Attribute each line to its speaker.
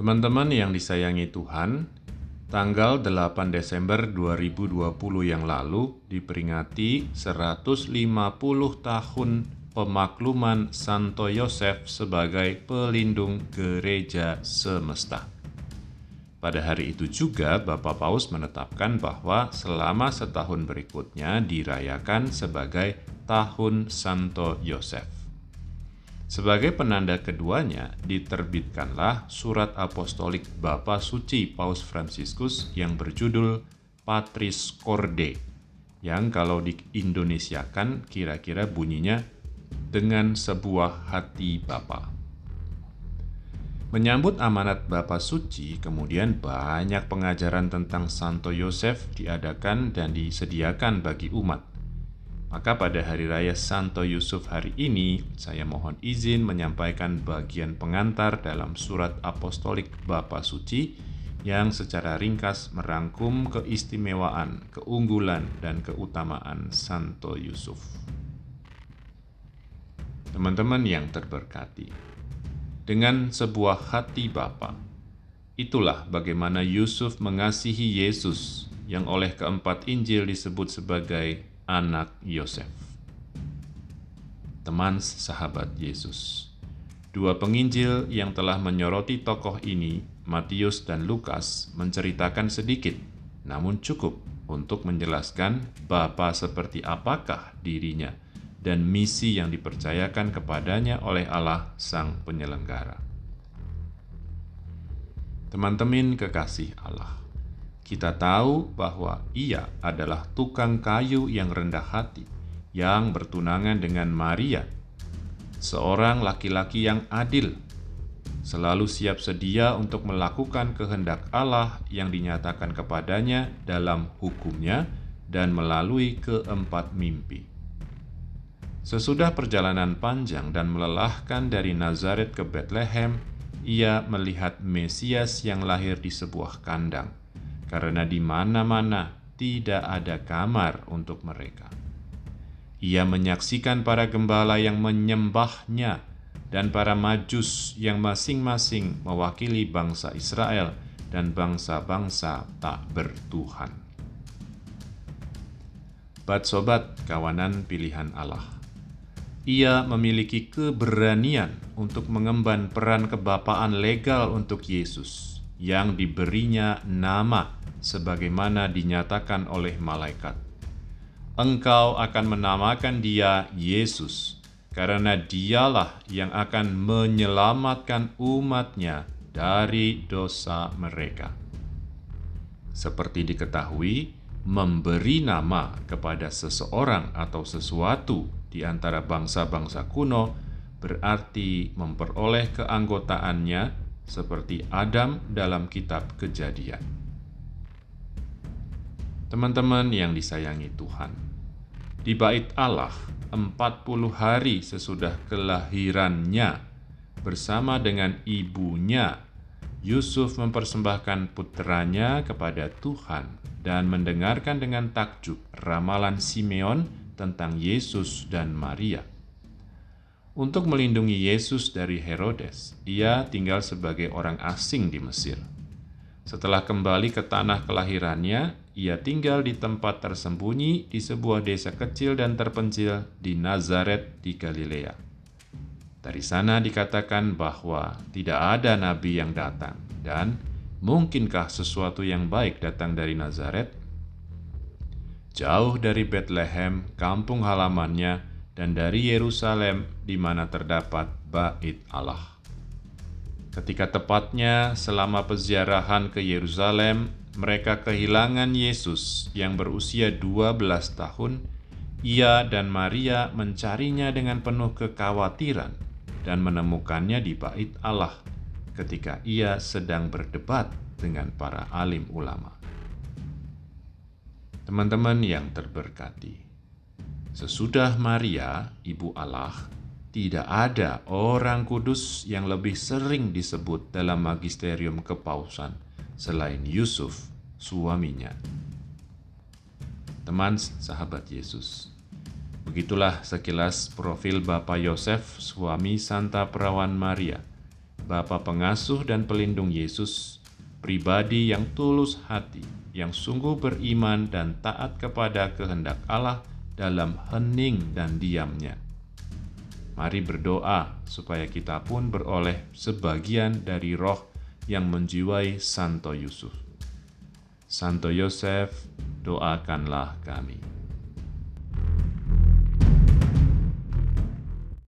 Speaker 1: Teman-teman yang disayangi Tuhan, tanggal 8 Desember 2020 yang lalu diperingati 150 tahun pemakluman Santo Yosef sebagai pelindung gereja semesta. Pada hari itu juga Bapak Paus menetapkan bahwa selama setahun berikutnya dirayakan sebagai Tahun Santo Yosef. Sebagai penanda keduanya, diterbitkanlah surat apostolik Bapa Suci Paus Fransiskus yang berjudul Patris Corde, yang kalau diindonesiakan kira-kira bunyinya dengan sebuah hati Bapa. Menyambut amanat Bapa Suci, kemudian banyak pengajaran tentang Santo Yosef diadakan dan disediakan bagi umat maka pada hari raya Santo Yusuf hari ini, saya mohon izin menyampaikan bagian pengantar dalam surat apostolik Bapa Suci yang secara ringkas merangkum keistimewaan, keunggulan, dan keutamaan Santo Yusuf. Teman-teman yang terberkati, dengan sebuah hati Bapa, itulah bagaimana Yusuf mengasihi Yesus yang oleh keempat Injil disebut sebagai anak Yosef. Teman sahabat Yesus. Dua penginjil yang telah menyoroti tokoh ini, Matius dan Lukas, menceritakan sedikit, namun cukup untuk menjelaskan Bapa seperti apakah dirinya dan misi yang dipercayakan kepadanya oleh Allah Sang Penyelenggara. Teman-teman kekasih Allah, kita tahu bahwa ia adalah tukang kayu yang rendah hati, yang bertunangan dengan Maria, seorang laki-laki yang adil, selalu siap sedia untuk melakukan kehendak Allah yang dinyatakan kepadanya dalam hukumnya dan melalui keempat mimpi. Sesudah perjalanan panjang dan melelahkan dari Nazaret ke Bethlehem, ia melihat Mesias yang lahir di sebuah kandang karena di mana-mana tidak ada kamar untuk mereka. Ia menyaksikan para gembala yang menyembahnya dan para majus yang masing-masing mewakili bangsa Israel dan bangsa-bangsa tak bertuhan. Bat-sobat kawanan pilihan Allah. Ia memiliki keberanian untuk mengemban peran kebapaan legal untuk Yesus yang diberinya nama sebagaimana dinyatakan oleh malaikat. Engkau akan menamakan dia Yesus, karena dialah yang akan menyelamatkan umatnya dari dosa mereka. Seperti diketahui, memberi nama kepada seseorang atau sesuatu di antara bangsa-bangsa kuno berarti memperoleh keanggotaannya seperti Adam dalam kitab Kejadian. Teman-teman yang disayangi Tuhan, di bait Allah 40 hari sesudah kelahirannya bersama dengan ibunya, Yusuf mempersembahkan putranya kepada Tuhan dan mendengarkan dengan takjub ramalan Simeon tentang Yesus dan Maria. Untuk melindungi Yesus dari Herodes, ia tinggal sebagai orang asing di Mesir. Setelah kembali ke tanah kelahirannya, ia tinggal di tempat tersembunyi di sebuah desa kecil dan terpencil di Nazaret di Galilea. Dari sana dikatakan bahwa tidak ada nabi yang datang dan mungkinkah sesuatu yang baik datang dari Nazaret? Jauh dari Bethlehem, kampung halamannya, dan dari Yerusalem di mana terdapat bait Allah. Ketika tepatnya selama peziarahan ke Yerusalem, mereka kehilangan Yesus yang berusia 12 tahun. Ia dan Maria mencarinya dengan penuh kekhawatiran dan menemukannya di bait Allah ketika ia sedang berdebat dengan para alim ulama. Teman-teman yang terberkati, sesudah Maria, ibu Allah, tidak ada orang kudus yang lebih sering disebut dalam magisterium kepausan selain Yusuf, suaminya. Teman sahabat Yesus, begitulah sekilas profil Bapak Yosef, suami Santa Perawan Maria, Bapa pengasuh dan pelindung Yesus, pribadi yang tulus hati, yang sungguh beriman dan taat kepada kehendak Allah dalam hening dan diamnya. Mari berdoa supaya kita pun beroleh sebagian dari roh yang menjiwai Santo Yusuf. Santo Yosef, doakanlah kami.